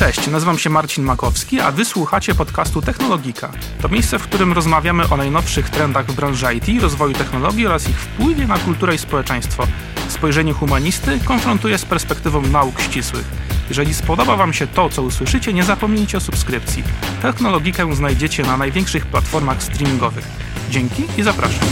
Cześć, nazywam się Marcin Makowski, a wysłuchacie podcastu Technologika. To miejsce, w którym rozmawiamy o najnowszych trendach w branży IT, rozwoju technologii oraz ich wpływie na kulturę i społeczeństwo. Spojrzenie humanisty konfrontuje z perspektywą nauk ścisłych. Jeżeli spodoba Wam się to, co usłyszycie, nie zapomnijcie o subskrypcji. Technologikę znajdziecie na największych platformach streamingowych. Dzięki i zapraszam.